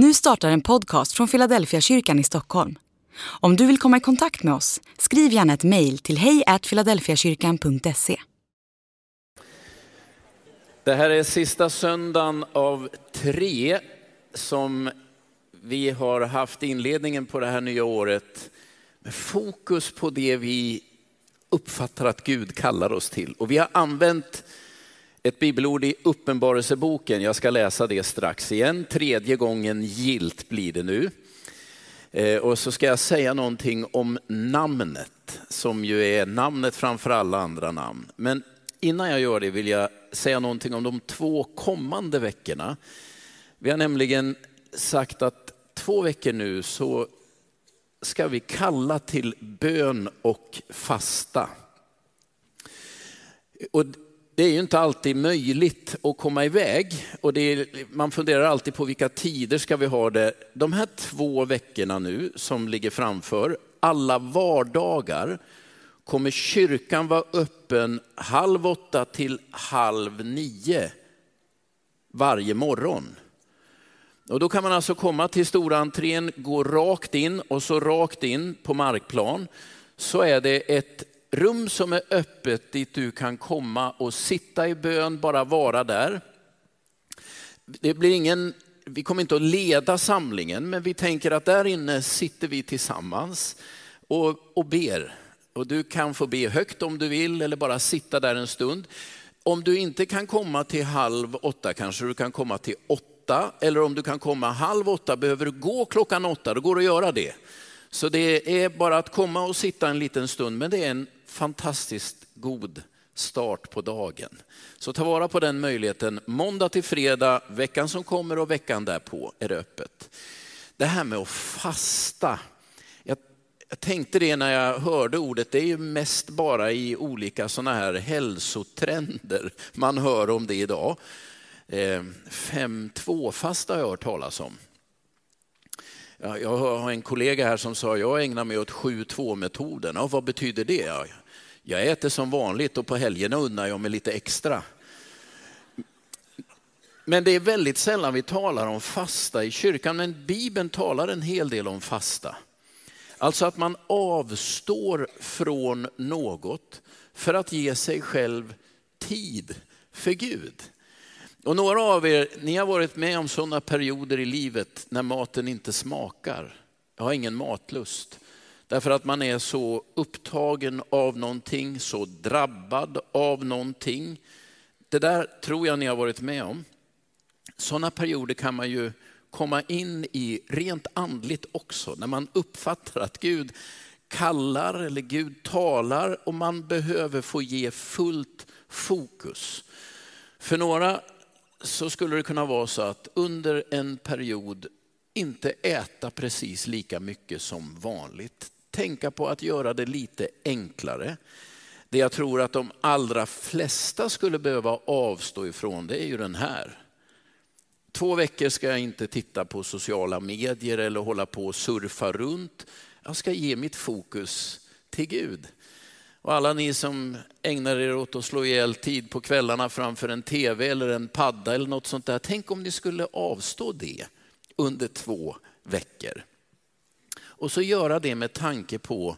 Nu startar en podcast från Philadelphia kyrkan i Stockholm. Om du vill komma i kontakt med oss, skriv gärna ett mejl till hejfiladelfiakyrkan.se. Det här är sista söndagen av tre som vi har haft inledningen på det här nya året med fokus på det vi uppfattar att Gud kallar oss till. Och vi har använt ett bibelord i Uppenbarelseboken. Jag ska läsa det strax igen. Tredje gången gilt blir det nu. Eh, och så ska jag säga någonting om namnet, som ju är namnet framför alla andra namn. Men innan jag gör det vill jag säga någonting om de två kommande veckorna. Vi har nämligen sagt att två veckor nu så ska vi kalla till bön och fasta. Och det är ju inte alltid möjligt att komma iväg och är, man funderar alltid på vilka tider ska vi ha det. De här två veckorna nu som ligger framför, alla vardagar, kommer kyrkan vara öppen halv åtta till halv nio varje morgon. Och då kan man alltså komma till stora entrén, gå rakt in och så rakt in på markplan så är det ett rum som är öppet dit du kan komma och sitta i bön, bara vara där. Det blir ingen, vi kommer inte att leda samlingen, men vi tänker att där inne sitter vi tillsammans och, och ber. Och du kan få be högt om du vill eller bara sitta där en stund. Om du inte kan komma till halv åtta kanske du kan komma till åtta eller om du kan komma halv åtta behöver du gå klockan åtta, då går det att göra det. Så det är bara att komma och sitta en liten stund, men det är en fantastiskt god start på dagen. Så ta vara på den möjligheten. Måndag till fredag, veckan som kommer och veckan därpå är det öppet. Det här med att fasta. Jag, jag tänkte det när jag hörde ordet, det är ju mest bara i olika sådana här hälsotrender man hör om det idag. Eh, 5-2-fasta har jag hört talas om. Jag har en kollega här som sa, jag ägnar mig åt 7-2-metoden. Ja, vad betyder det? Jag äter som vanligt och på helgerna unnar jag mig lite extra. Men det är väldigt sällan vi talar om fasta i kyrkan, men Bibeln talar en hel del om fasta. Alltså att man avstår från något för att ge sig själv tid för Gud. Och några av er, ni har varit med om sådana perioder i livet när maten inte smakar. Jag har ingen matlust. Därför att man är så upptagen av någonting, så drabbad av någonting. Det där tror jag ni har varit med om. Sådana perioder kan man ju komma in i rent andligt också, när man uppfattar att Gud kallar eller Gud talar och man behöver få ge fullt fokus. För några så skulle det kunna vara så att under en period inte äta precis lika mycket som vanligt. Tänka på att göra det lite enklare. Det jag tror att de allra flesta skulle behöva avstå ifrån det är ju den här. Två veckor ska jag inte titta på sociala medier eller hålla på och surfa runt. Jag ska ge mitt fokus till Gud. Och alla ni som ägnar er åt att slå ihjäl tid på kvällarna framför en tv eller en padda eller något sånt där. Tänk om ni skulle avstå det under två veckor. Och så göra det med tanke på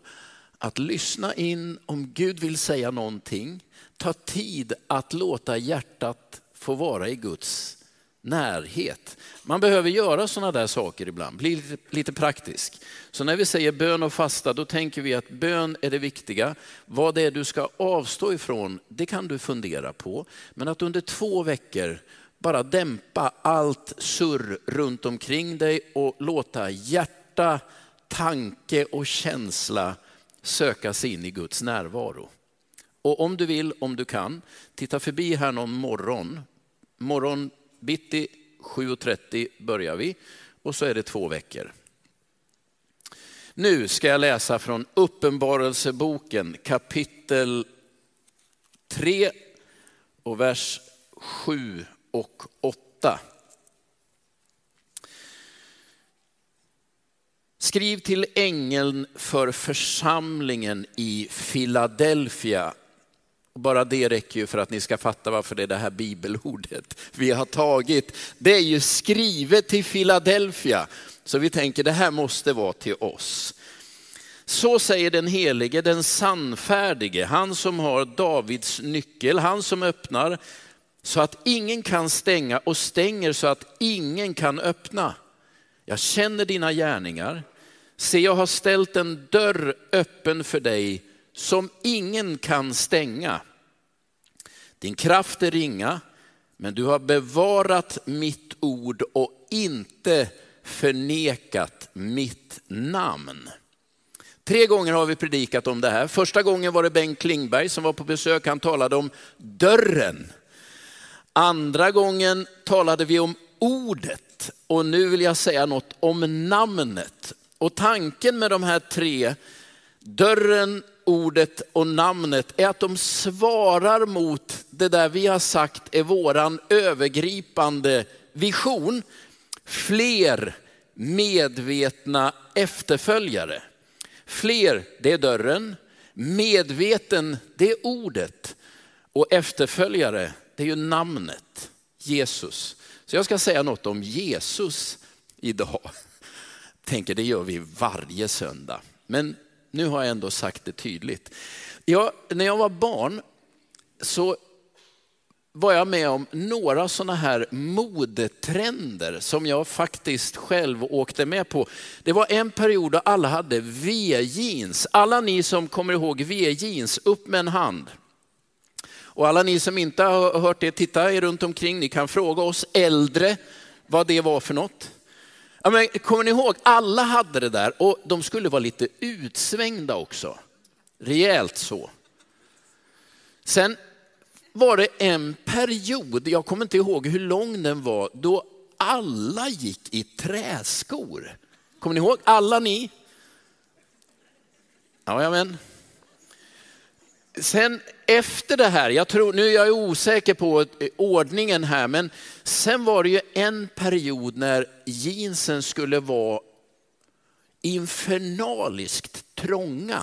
att lyssna in om Gud vill säga någonting. Ta tid att låta hjärtat få vara i Guds närhet. Man behöver göra sådana där saker ibland, bli lite, lite, praktisk. Så när vi säger bön och fasta, då tänker vi att bön är det viktiga. Vad det är du ska avstå ifrån, det kan du fundera på. Men att under två veckor bara dämpa allt surr runt omkring dig och låta hjärta, tanke och känsla söka sig in i Guds närvaro. Och om du vill, om du kan, titta förbi här någon morgon, morgon bitti 7.30 börjar vi och så är det två veckor. Nu ska jag läsa från Uppenbarelseboken kapitel 3 och vers 7 och 8. Skriv till ängeln för församlingen i Philadelphia. Bara det räcker ju för att ni ska fatta varför det är det här bibelordet vi har tagit. Det är ju skrivet till Philadelphia. Så vi tänker det här måste vara till oss. Så säger den helige, den sannfärdige, han som har Davids nyckel, han som öppnar så att ingen kan stänga och stänger så att ingen kan öppna. Jag känner dina gärningar. Se, jag har ställt en dörr öppen för dig som ingen kan stänga. Din kraft är ringa, men du har bevarat mitt ord och inte förnekat mitt namn. Tre gånger har vi predikat om det här. Första gången var det Bengt Klingberg som var på besök. Han talade om dörren. Andra gången talade vi om ordet och nu vill jag säga något om namnet. Och tanken med de här tre, dörren, ordet och namnet, är att de svarar mot det där vi har sagt är våran övergripande vision. Fler medvetna efterföljare. Fler, det är dörren. Medveten, det är ordet. Och efterföljare, det är ju namnet, Jesus. Så jag ska säga något om Jesus idag. Tänker det gör vi varje söndag. Men nu har jag ändå sagt det tydligt. Jag, när jag var barn så var jag med om några sådana här modetrender som jag faktiskt själv åkte med på. Det var en period då alla hade V-jeans. Alla ni som kommer ihåg V-jeans, upp med en hand. Och alla ni som inte har hört det, titta er runt omkring. Ni kan fråga oss äldre vad det var för något. Ja, men, kommer ni ihåg, alla hade det där och de skulle vara lite utsvängda också. Rejält så. Sen var det en period, jag kommer inte ihåg hur lång den var, då alla gick i träskor. Kommer ni ihåg? Alla ni? Ja, men. Sen efter det här, jag tror, nu är jag osäker på ordningen här, men sen var det ju en period när jeansen skulle vara infernaliskt trånga.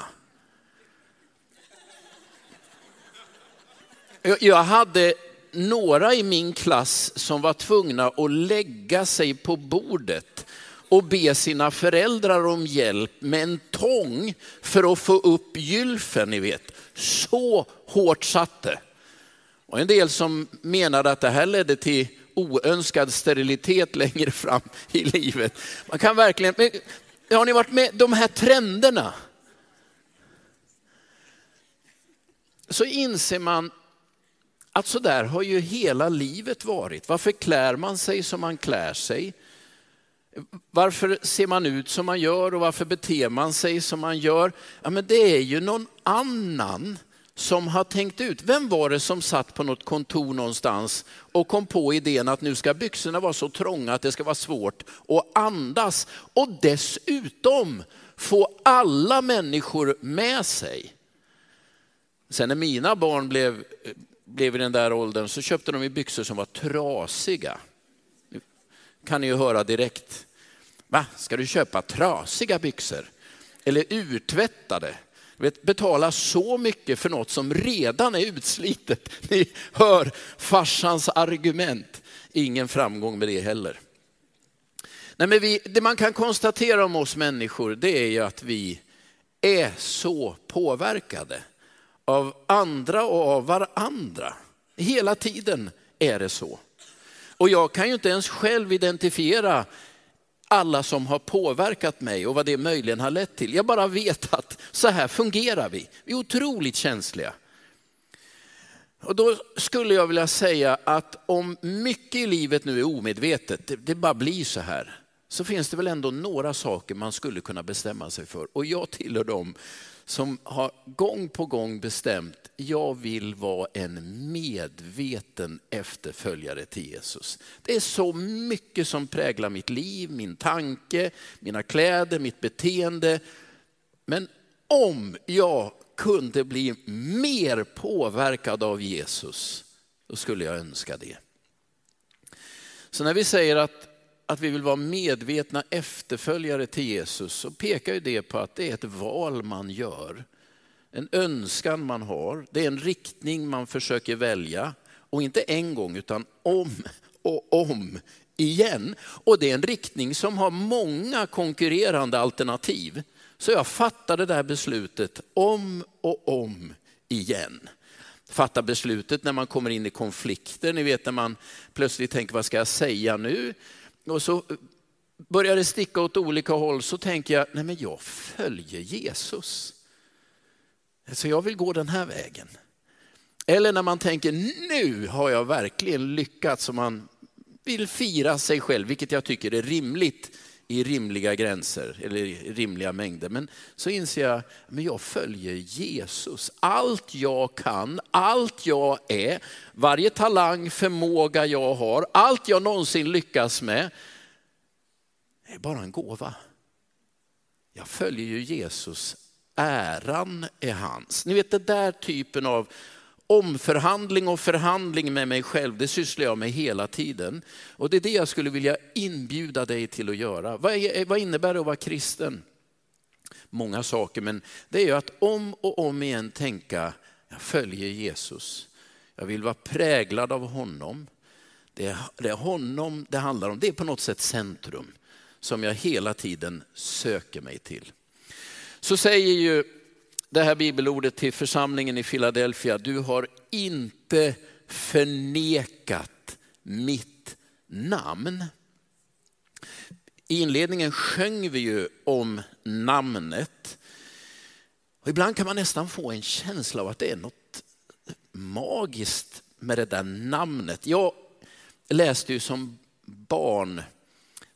Jag hade några i min klass som var tvungna att lägga sig på bordet och be sina föräldrar om hjälp med en tång för att få upp gylfen, ni vet. Så hårt satt det. Och en del som menade att det här ledde till oönskad sterilitet längre fram i livet. Man kan verkligen, har ni varit med de här trenderna? Så inser man att så där har ju hela livet varit. Varför klär man sig som man klär sig? Varför ser man ut som man gör och varför beter man sig som man gör? Ja, men det är ju någon annan som har tänkt ut. Vem var det som satt på något kontor någonstans och kom på idén att nu ska byxorna vara så trånga att det ska vara svårt att andas och dessutom få alla människor med sig. Sen när mina barn blev blev i den där åldern så köpte de byxor som var trasiga. kan ni ju höra direkt. Va, ska du köpa trasiga byxor? Eller urtvättade? Vet, betala så mycket för något som redan är utslitet. Ni hör farsans argument. Ingen framgång med det heller. Nej, men vi, det man kan konstatera om oss människor det är ju att vi är så påverkade av andra och av varandra. Hela tiden är det så. Och jag kan ju inte ens själv identifiera alla som har påverkat mig och vad det möjligen har lett till. Jag bara vet att så här fungerar vi. Vi är otroligt känsliga. Och då skulle jag vilja säga att om mycket i livet nu är omedvetet, det, det bara blir så här, så finns det väl ändå några saker man skulle kunna bestämma sig för. Och jag tillhör dem som har gång på gång bestämt, jag vill vara en medveten efterföljare till Jesus. Det är så mycket som präglar mitt liv, min tanke, mina kläder, mitt beteende. Men om jag kunde bli mer påverkad av Jesus, då skulle jag önska det. Så när vi säger att att vi vill vara medvetna efterföljare till Jesus så pekar ju det på att det är ett val man gör. en önskan man har, det är en riktning man försöker välja. Och inte en gång utan om och om igen. Och det är en riktning som har många konkurrerande alternativ. Så jag fattade det där beslutet om och om igen. Fatta beslutet när man kommer in i konflikter, ni vet när man plötsligt tänker vad ska jag säga nu? Och så eh, börjar det sticka åt olika håll så tänker jag, nej men jag följer Jesus. Så jag vill gå den här vägen. Eller när man tänker, nu har jag verkligen lyckats, och man vill fira sig själv, vilket jag tycker är rimligt i rimliga gränser eller i rimliga mängder. Men så inser jag, men jag följer Jesus. Allt jag kan, allt jag är, varje talang, förmåga jag har, allt jag någonsin lyckas med, är bara en gåva. Jag följer ju Jesus, äran är hans. Ni vet den där typen av omförhandling och förhandling med mig själv, det sysslar jag med hela tiden. Och det är det jag skulle vilja inbjuda dig till att göra. Vad, är, eh, vad innebär det att vara kristen? Många saker, men det är ju att om och om igen tänka, jag följer Jesus. Jag vill vara präglad av honom. Det är, det är honom det handlar om, det är på något sätt centrum som jag hela tiden söker mig till. Så säger ju det här bibelordet till församlingen i Philadelphia. Du har inte förnekat mitt namn. I inledningen sjöng vi ju om namnet. Och ibland kan man nästan få en känsla av att det är något magiskt med det där namnet. Jag läste ju som barn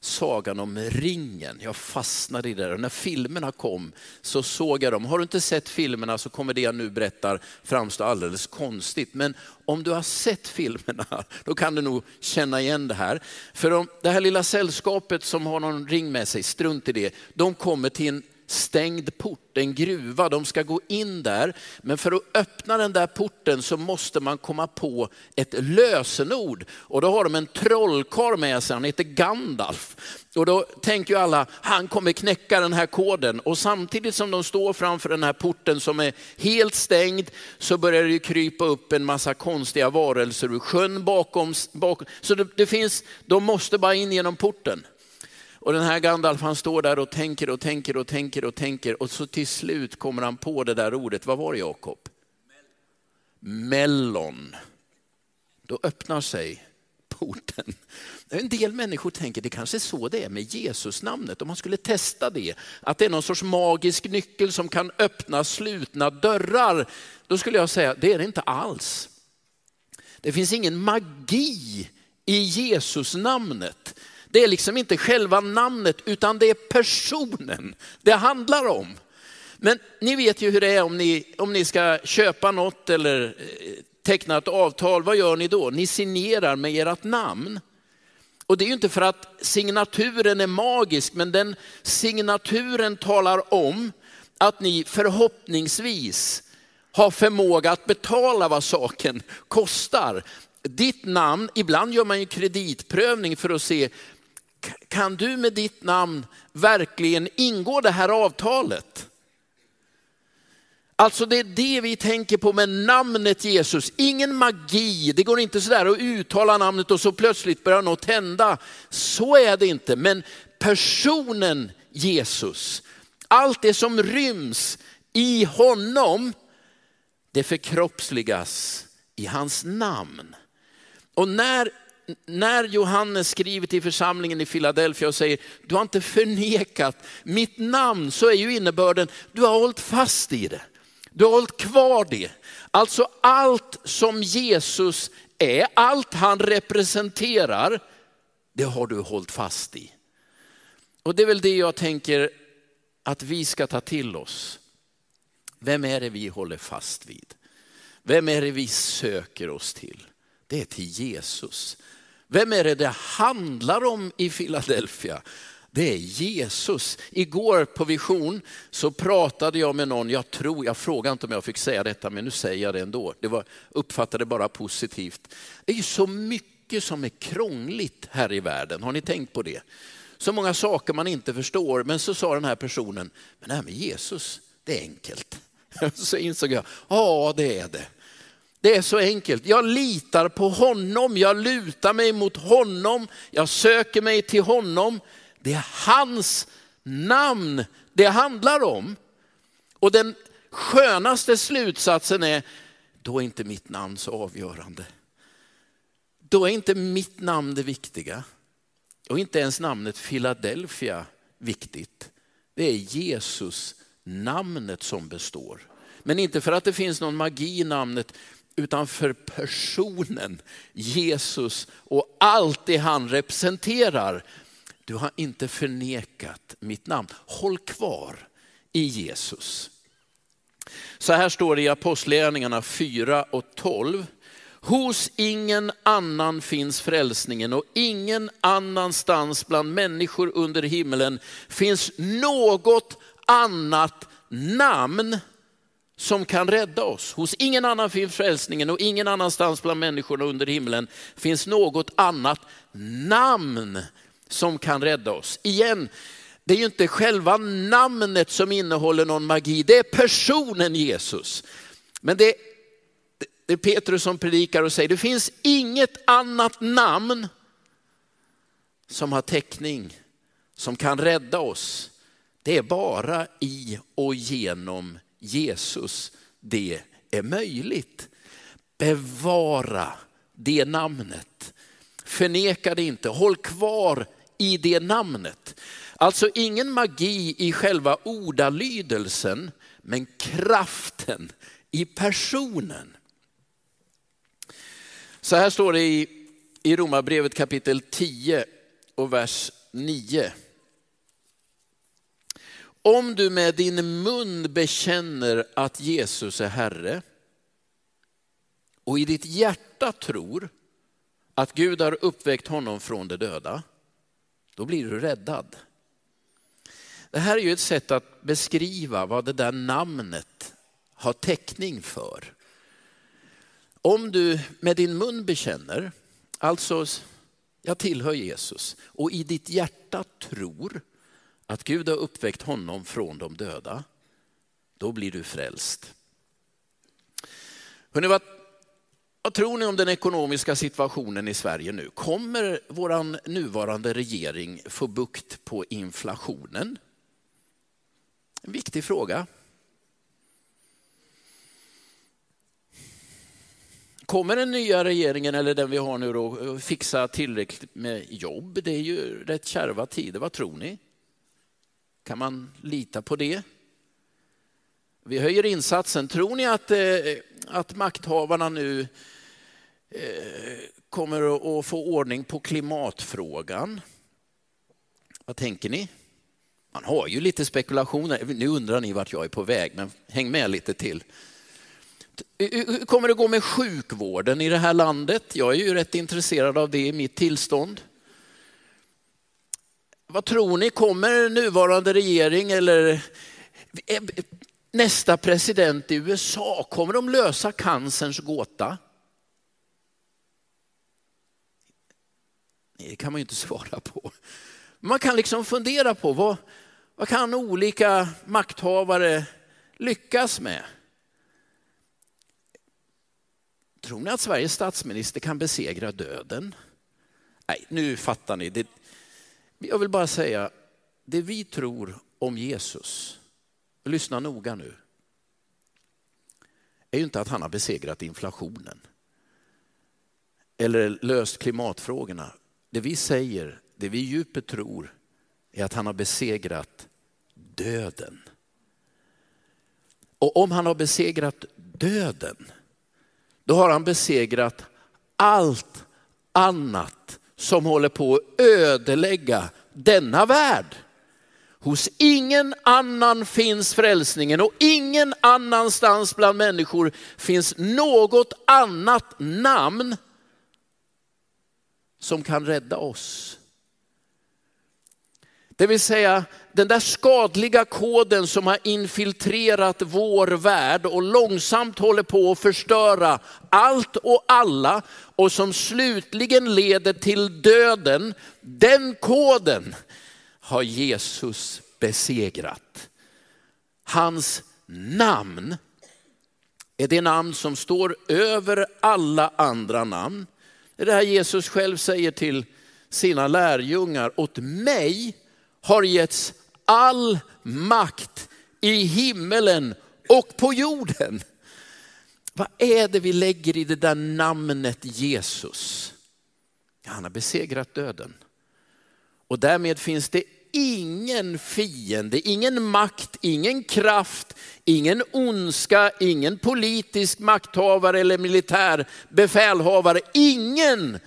sagan om ringen. Jag fastnade i det och när filmerna kom så såg jag dem. Har du inte sett filmerna så kommer det jag nu berättar framstå alldeles konstigt. Men om du har sett filmerna, då kan du nog känna igen det här. För om det här lilla sällskapet som har någon ring med sig, strunt i det, de kommer till en stängd port, en gruva. De ska gå in där, men för att öppna den där porten så måste man komma på ett lösenord. Och då har de en trollkarl med sig, han heter Gandalf. Och då tänker ju alla, han kommer knäcka den här koden. Och samtidigt som de står framför den här porten som är helt stängd så börjar det krypa upp en massa konstiga varelser ur sjön bakom. bakom. Så det, det finns, de måste bara in genom porten. Och den här Gandalf han står där och tänker och tänker och tänker och tänker och så till slut kommer han på det där ordet. Vad var det Jakob? Mellon. Då öppnar sig porten. En del människor tänker det kanske är så det är med Jesusnamnet. Om man skulle testa det, att det är någon sorts magisk nyckel som kan öppna slutna dörrar. Då skulle jag säga, det är det inte alls. Det finns ingen magi i Jesusnamnet. Det är liksom inte själva namnet utan det är personen det handlar om. Men ni vet ju hur det är om ni, om ni ska köpa något eller eh, teckna ett avtal. Vad gör ni då? Ni signerar med ert namn. Och det är ju inte för att signaturen är magisk, men den signaturen talar om att ni förhoppningsvis har förmåga att betala vad saken kostar. Ditt namn, ibland gör man ju kreditprövning för att se, kan du med ditt namn verkligen ingå det här avtalet? Alltså det är det vi tänker på med namnet Jesus. Ingen magi, det går inte sådär att uttala namnet och så plötsligt börjar något hända. Så är det inte, men personen Jesus, allt det som ryms i honom, det förkroppsligas i hans namn. Och när när Johannes skriver till församlingen i Philadelphia och säger, du har inte förnekat mitt namn, så är ju innebörden, du har hållit fast i det. Du har hållit kvar det. Alltså allt som Jesus är, allt han representerar, det har du hållit fast i. Och det är väl det jag tänker att vi ska ta till oss. Vem är det vi håller fast vid? Vem är det vi söker oss till? Det är till Jesus. Vem är det det handlar om i Philadelphia? Det är Jesus. Igår på Vision så pratade jag med någon, jag tror, jag frågade inte om jag fick säga detta, men nu säger jag det ändå. Det var, uppfattade bara positivt. Det är ju så mycket som är krångligt här i världen, har ni tänkt på det? Så många saker man inte förstår, men så sa den här personen, men det här med Jesus, det är enkelt. Så insåg jag, ja det är det. Det är så enkelt. Jag litar på honom, jag lutar mig mot honom, jag söker mig till honom. Det är hans namn det handlar om. Och den skönaste slutsatsen är, då är inte mitt namn så avgörande. Då är inte mitt namn det viktiga. Och inte ens namnet Philadelphia viktigt. Det är Jesus namnet som består. Men inte för att det finns någon magi i namnet, utan för personen Jesus och allt det han representerar. Du har inte förnekat mitt namn. Håll kvar i Jesus. Så här står det i Apostlagärningarna 4 och 12. Hos ingen annan finns frälsningen och ingen annanstans bland människor under himlen finns något annat namn som kan rädda oss. Hos ingen annan finns frälsningen och ingen annanstans bland människorna under himlen finns något annat namn som kan rädda oss. Igen, det är ju inte själva namnet som innehåller någon magi, det är personen Jesus. Men det, det är Petrus som predikar och säger, det finns inget annat namn som har täckning, som kan rädda oss. Det är bara i och genom Jesus det är möjligt. Bevara det namnet. Förneka det inte, håll kvar i det namnet. Alltså ingen magi i själva ordalydelsen, men kraften i personen. Så här står det i, i Romarbrevet kapitel 10 och vers 9. Om du med din mun bekänner att Jesus är Herre och i ditt hjärta tror att Gud har uppväckt honom från de döda, då blir du räddad. Det här är ju ett sätt att beskriva vad det där namnet har täckning för. Om du med din mun bekänner, alltså jag tillhör Jesus och i ditt hjärta tror att Gud har uppväckt honom från de döda, då blir du frälst. Hörrni, vad, vad tror ni om den ekonomiska situationen i Sverige nu? Kommer vår nuvarande regering få bukt på inflationen? En viktig fråga. Kommer den nya regeringen, eller den vi har nu då, fixa tillräckligt med jobb? Det är ju rätt kärva tider, vad tror ni? Kan man lita på det? Vi höjer insatsen. Tror ni att, eh, att makthavarna nu eh, kommer att få ordning på klimatfrågan? Vad tänker ni? Man har ju lite spekulationer. Nu undrar ni vart jag är på väg, men häng med lite till. Hur kommer det gå med sjukvården i det här landet? Jag är ju rätt intresserad av det i mitt tillstånd. Vad tror ni, kommer nuvarande regering eller eh, nästa president i USA, kommer de lösa cancerns gåta? Det kan man ju inte svara på. Man kan liksom fundera på vad, vad kan olika makthavare lyckas med? Tror ni att Sveriges statsminister kan besegra döden? Nej, nu fattar ni. Det, jag vill bara säga, det vi tror om Jesus, lyssna noga nu, är ju inte att han har besegrat inflationen eller löst klimatfrågorna. Det vi säger, det vi djupet tror, är att han har besegrat döden. Och om han har besegrat döden, då har han besegrat allt annat som håller på att ödelägga denna värld. Hos ingen annan finns frälsningen och ingen annanstans bland människor finns något annat namn som kan rädda oss. Det vill säga den där skadliga koden som har infiltrerat vår värld och långsamt håller på att förstöra allt och alla och som slutligen leder till döden. Den koden har Jesus besegrat. Hans namn är det namn som står över alla andra namn. Det är det här Jesus själv säger till sina lärjungar. Åt mig har getts all makt i himmelen och på jorden. Vad är det vi lägger i det där namnet Jesus? Han har besegrat döden. Och därmed finns det ingen fiende, ingen makt, ingen kraft, ingen ondska, ingen politisk makthavare eller militär befälhavare. Ingen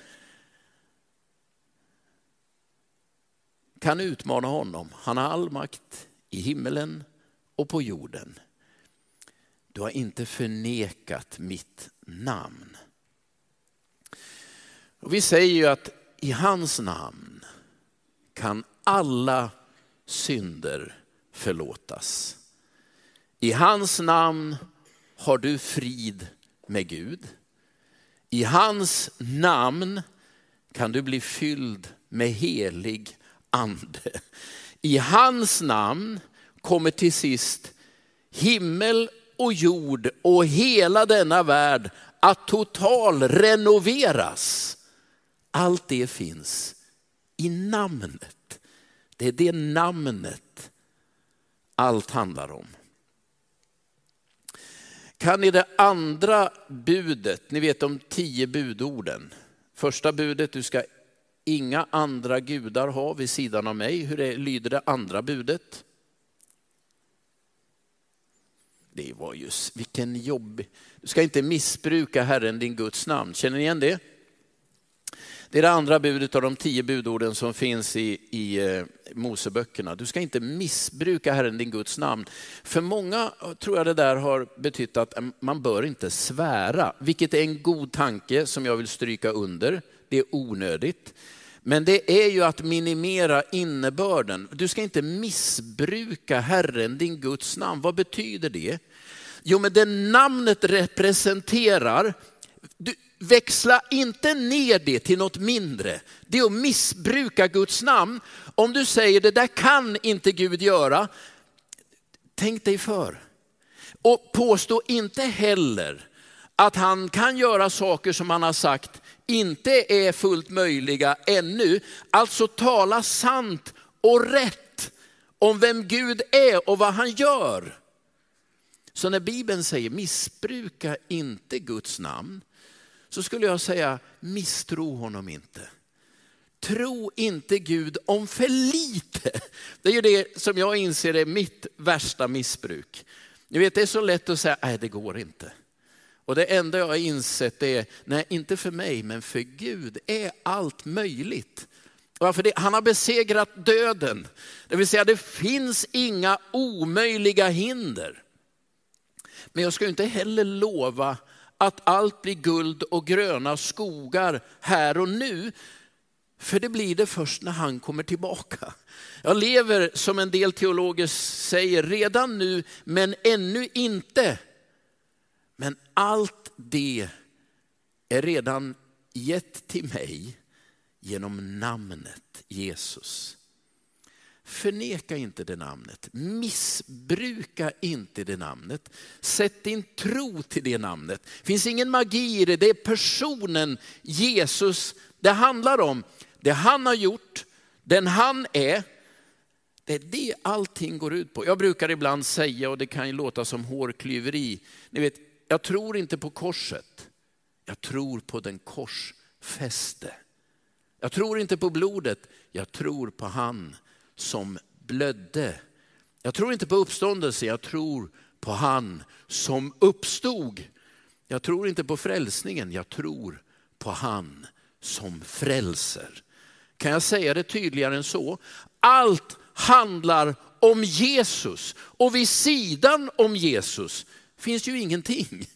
kan utmana honom. Han har all makt i himmelen och på jorden. Du har inte förnekat mitt namn. Och vi säger ju att i hans namn kan alla synder förlåtas. I hans namn har du frid med Gud. I hans namn kan du bli fylld med helig ande. I hans namn kommer till sist himmel och jord och hela denna värld att total renoveras. Allt det finns i namnet. Det är det namnet allt handlar om. Kan ni det andra budet, ni vet de tio budorden. Första budet, du ska inga andra gudar ha vid sidan av mig. Hur är, lyder det andra budet? Det var ju, vilken jobb. Du ska inte missbruka Herren din Guds namn. Känner ni igen det? Det är det andra budet av de tio budorden som finns i, i eh, Moseböckerna. Du ska inte missbruka Herren din Guds namn. För många eh, tror jag det där har betytt att eh, man bör inte svära, vilket är en god tanke som jag vill stryka under. Det är onödigt. Men det är ju att minimera innebörden. Du ska inte missbruka Herren, din Guds namn. Vad betyder det? Jo, men det namnet representerar, du, växla inte ner det till något mindre. Det är att missbruka Guds namn. Om du säger det där kan inte Gud göra, tänk dig för. Och påstå inte heller att han kan göra saker som han har sagt inte är fullt möjliga ännu. Alltså tala sant och rätt om vem Gud är och vad han gör. Så när Bibeln säger missbruka inte Guds namn, så skulle jag säga misstro honom inte. Tro inte Gud om för lite. Det är ju det som jag inser är mitt värsta missbruk. Ni vet det är så lätt att säga, nej det går inte. Och det enda jag har insett är, nej inte för mig, men för Gud är allt möjligt. Varför det? Han har besegrat döden. Det vill säga det finns inga omöjliga hinder. Men jag ska inte heller lova att allt blir guld och gröna skogar här och nu. För det blir det först när han kommer tillbaka. Jag lever som en del teologer säger redan nu men ännu inte. Men allt det är redan gett till mig genom namnet Jesus. Förneka inte det namnet, missbruka inte det namnet. Sätt din tro till det namnet. Det finns ingen magi i det, det är personen Jesus det handlar om. Det han har gjort, den han är, det är det allting går ut på. Jag brukar ibland säga, och det kan ju låta som hårklyveri, ni vet, jag tror inte på korset, jag tror på den korsfäste. Jag tror inte på blodet, jag tror på han som blödde. Jag tror inte på uppståndelse, jag tror på han som uppstod. Jag tror inte på frälsningen, jag tror på han som frälser. Kan jag säga det tydligare än så? Allt handlar om Jesus och vid sidan om Jesus finns ju ingenting.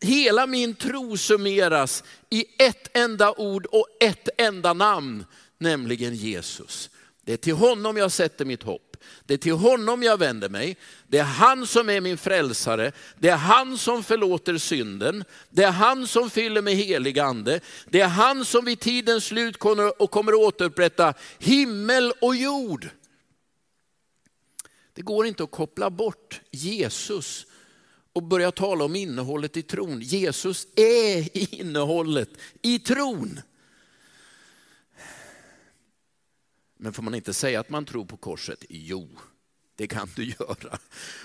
Hela min tro summeras i ett enda ord och ett enda namn, nämligen Jesus. Det är till honom jag sätter mitt hopp. Det är till honom jag vänder mig. Det är han som är min frälsare. Det är han som förlåter synden. Det är han som fyller med helig ande. Det är han som vid tidens slut kommer och kommer återupprätta himmel och jord. Det går inte att koppla bort Jesus och börja tala om innehållet i tron. Jesus är innehållet i tron. Men får man inte säga att man tror på korset? Jo, det kan du göra.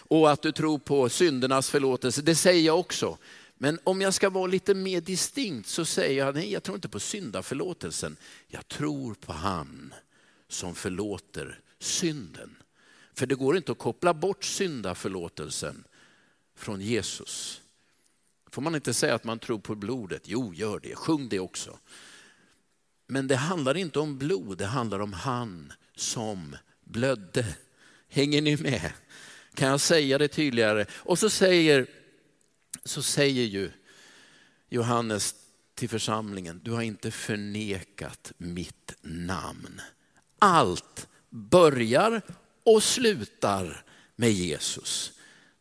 Och att du tror på syndernas förlåtelse, det säger jag också. Men om jag ska vara lite mer distinkt så säger jag, nej jag tror inte på syndaförlåtelsen. Jag tror på han som förlåter synden. För det går inte att koppla bort syndaförlåtelsen från Jesus. Får man inte säga att man tror på blodet? Jo, gör det. Sjung det också. Men det handlar inte om blod, det handlar om han som blödde. Hänger ni med? Kan jag säga det tydligare? Och så säger, så säger ju Johannes till församlingen, du har inte förnekat mitt namn. Allt börjar och slutar med Jesus.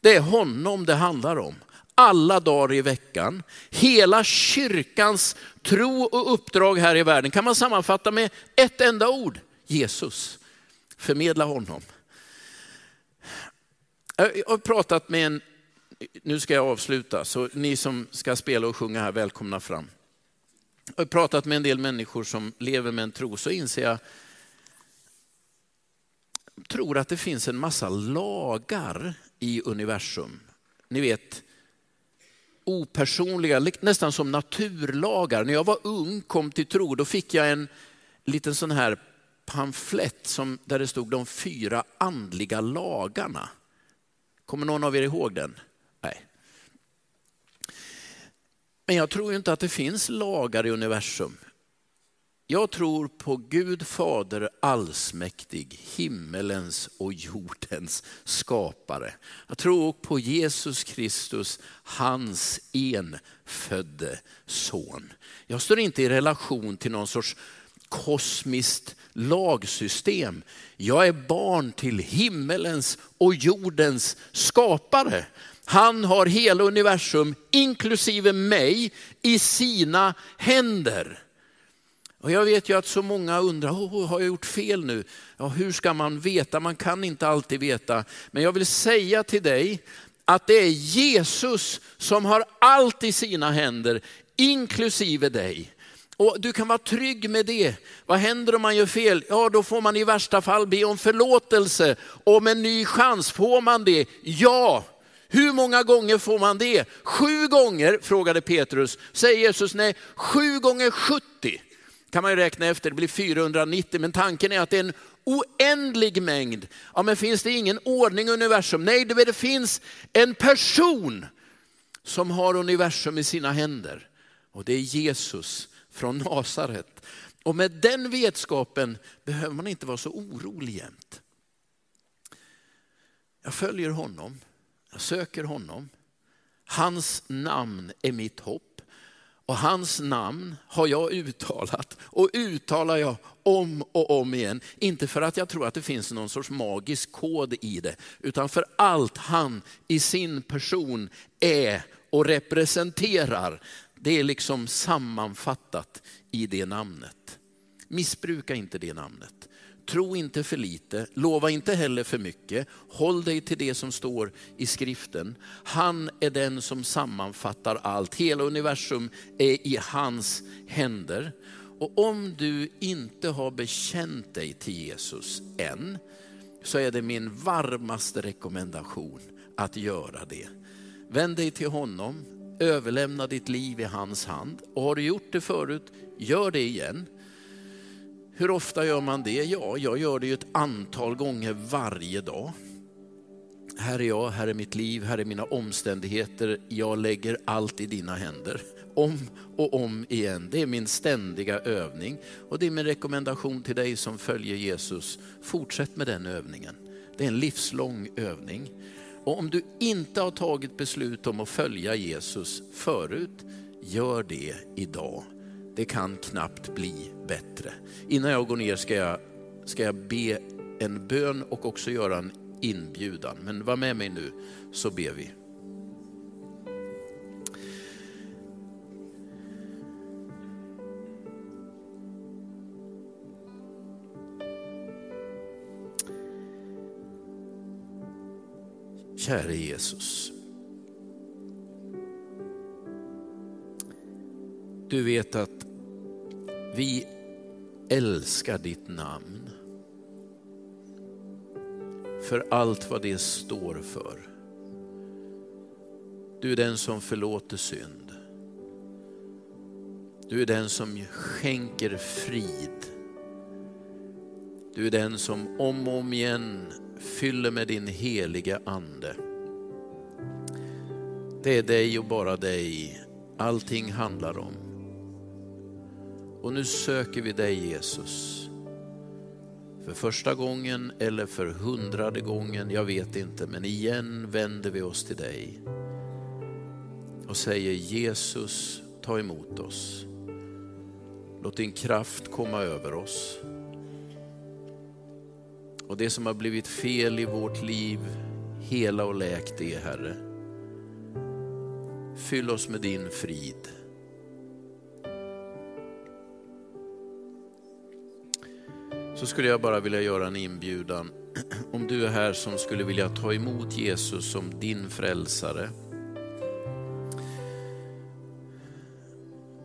Det är honom det handlar om. Alla dagar i veckan. Hela kyrkans tro och uppdrag här i världen kan man sammanfatta med ett enda ord. Jesus. Förmedla honom. Jag har pratat med en, nu ska jag avsluta, så ni som ska spela och sjunga här, välkomna fram. Jag har pratat med en del människor som lever med en tro, så inser jag tror att det finns en massa lagar i universum. Ni vet, opersonliga, nästan som naturlagar. När jag var ung, kom till tro, då fick jag en liten sån här pamflett som, där det stod de fyra andliga lagarna. Kommer någon av er ihåg den? Nej. Men jag tror inte att det finns lagar i universum. Jag tror på Gud Fader allsmäktig, himmelens och jordens skapare. Jag tror på Jesus Kristus, hans enfödde son. Jag står inte i relation till någon sorts kosmiskt lagsystem. Jag är barn till himmelens och jordens skapare. Han har hela universum, inklusive mig, i sina händer. Och jag vet ju att så många undrar, oh, har jag gjort fel nu? Ja, hur ska man veta? Man kan inte alltid veta. Men jag vill säga till dig att det är Jesus som har allt i sina händer, inklusive dig. Och du kan vara trygg med det. Vad händer om man gör fel? Ja, då får man i värsta fall be om förlåtelse. Om en ny chans, får man det? Ja. Hur många gånger får man det? Sju gånger, frågade Petrus. Säger Jesus nej, sju gånger 70 kan man ju räkna efter, det blir 490, men tanken är att det är en oändlig mängd. Ja, men finns det ingen ordning i universum? Nej, det, det finns en person som har universum i sina händer. Och det är Jesus från Nasaret. Och med den vetskapen behöver man inte vara så orolig jämt. Jag följer honom, jag söker honom. Hans namn är mitt hopp. Och hans namn har jag uttalat och uttalar jag om och om igen. Inte för att jag tror att det finns någon sorts magisk kod i det, utan för allt han i sin person är och representerar. Det är liksom sammanfattat i det namnet. Missbruka inte det namnet. Tro inte för lite, lova inte heller för mycket. Håll dig till det som står i skriften. Han är den som sammanfattar allt. Hela universum är i hans händer. Och om du inte har bekänt dig till Jesus än, så är det min varmaste rekommendation att göra det. Vänd dig till honom, överlämna ditt liv i hans hand. Och har du gjort det förut, gör det igen. Hur ofta gör man det? Ja, jag gör det ju ett antal gånger varje dag. Här är jag, här är mitt liv, här är mina omständigheter. Jag lägger allt i dina händer. Om och om igen. Det är min ständiga övning. Och det är min rekommendation till dig som följer Jesus. Fortsätt med den övningen. Det är en livslång övning. Och om du inte har tagit beslut om att följa Jesus förut, gör det idag. Det kan knappt bli bättre. Innan jag går ner ska jag, ska jag be en bön och också göra en inbjudan. Men var med mig nu så ber vi. Käre Jesus. Du vet att vi älskar ditt namn. För allt vad det står för. Du är den som förlåter synd. Du är den som skänker frid. Du är den som om och om igen fyller med din heliga ande. Det är dig och bara dig allting handlar om. Och nu söker vi dig Jesus. För första gången eller för hundrade gången, jag vet inte, men igen vänder vi oss till dig och säger Jesus, ta emot oss. Låt din kraft komma över oss. Och det som har blivit fel i vårt liv, hela och läk det Herre. Fyll oss med din frid. Så skulle jag bara vilja göra en inbjudan. Om du är här som skulle vilja ta emot Jesus som din frälsare.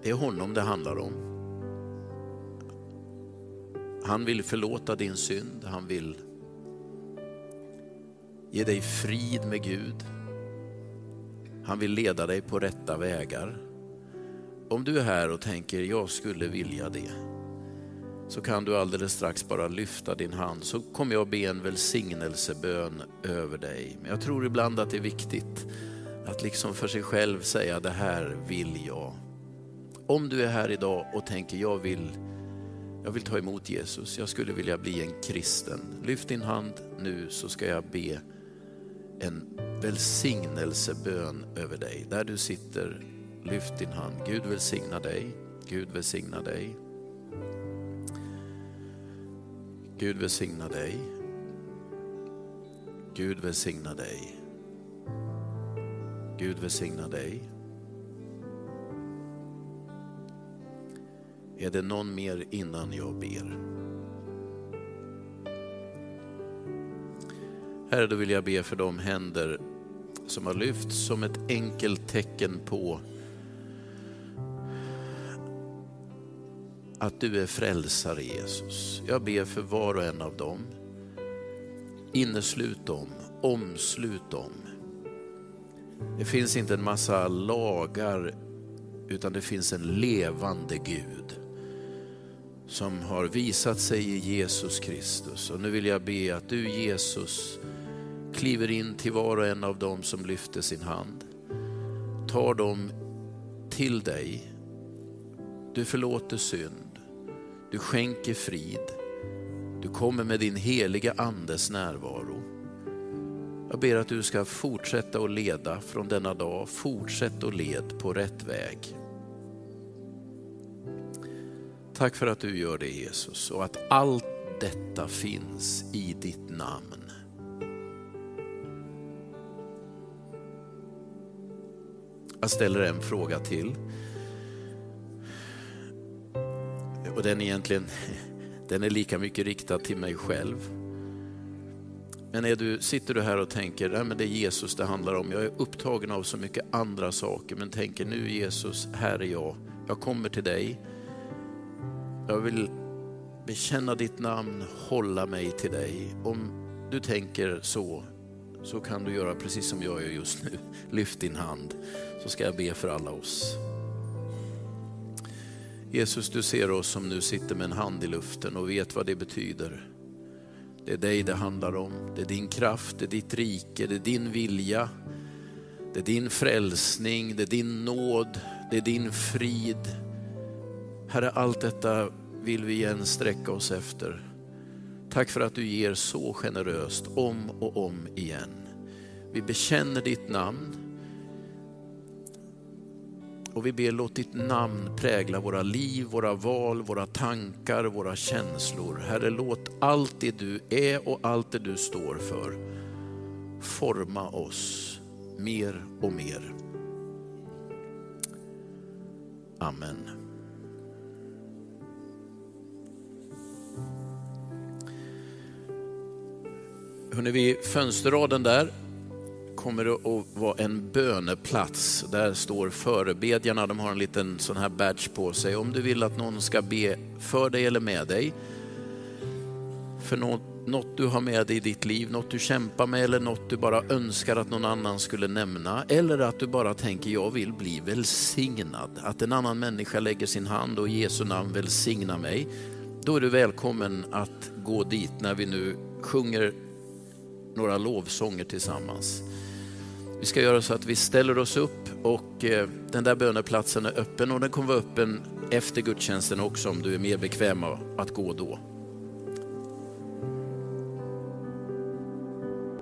Det är honom det handlar om. Han vill förlåta din synd, han vill ge dig frid med Gud. Han vill leda dig på rätta vägar. Om du är här och tänker, jag skulle vilja det, så kan du alldeles strax bara lyfta din hand så kommer jag be en välsignelsebön över dig. Men jag tror ibland att det är viktigt att liksom för sig själv säga, det här vill jag. Om du är här idag och tänker, jag vill, jag vill ta emot Jesus, jag skulle vilja bli en kristen. Lyft din hand nu så ska jag be en välsignelsebön över dig. Där du sitter, lyft din hand. Gud välsigna dig. Gud välsigna dig. Gud välsigna dig. Gud välsigna dig. Gud välsigna dig. Är det någon mer innan jag ber? Herre, då vill jag be för de händer som har lyfts som ett enkelt tecken på att du är frälsare Jesus. Jag ber för var och en av dem. Inneslut dem, omslut dem. Det finns inte en massa lagar utan det finns en levande Gud som har visat sig i Jesus Kristus. Och nu vill jag be att du Jesus kliver in till var och en av dem som lyfter sin hand. Tar dem till dig. Du förlåter synd. Du skänker frid. Du kommer med din heliga andes närvaro. Jag ber att du ska fortsätta att leda från denna dag. Fortsätt att led på rätt väg. Tack för att du gör det Jesus och att allt detta finns i ditt namn. Jag ställer en fråga till. Och den, egentligen, den är lika mycket riktad till mig själv. Men är du, sitter du här och tänker, Nej, men det är Jesus det handlar om. Jag är upptagen av så mycket andra saker, men tänker nu Jesus, här är jag. Jag kommer till dig. Jag vill bekänna ditt namn, hålla mig till dig. Om du tänker så, så kan du göra precis som jag gör just nu. Lyft din hand så ska jag be för alla oss. Jesus, du ser oss som nu sitter med en hand i luften och vet vad det betyder. Det är dig det handlar om. Det är din kraft, det är ditt rike, det är din vilja. Det är din frälsning, det är din nåd, det är din frid. Herre, allt detta vill vi igen sträcka oss efter. Tack för att du ger så generöst om och om igen. Vi bekänner ditt namn och vi ber låt ditt namn prägla våra liv, våra val, våra tankar, våra känslor. Herre, låt allt det du är och allt det du står för forma oss mer och mer. Amen. Hörrni, vid fönsterraden där kommer det att vara en böneplats. Där står förebedjarna, de har en liten sån här badge på sig. Om du vill att någon ska be för dig eller med dig, för något, något du har med dig i ditt liv, något du kämpar med eller något du bara önskar att någon annan skulle nämna. Eller att du bara tänker, jag vill bli välsignad. Att en annan människa lägger sin hand och i Jesu namn välsignar mig. Då är du välkommen att gå dit när vi nu sjunger några lovsånger tillsammans. Vi ska göra så att vi ställer oss upp och eh, den där böneplatsen är öppen och den kommer vara öppen efter gudstjänsten också om du är mer bekväm att gå då.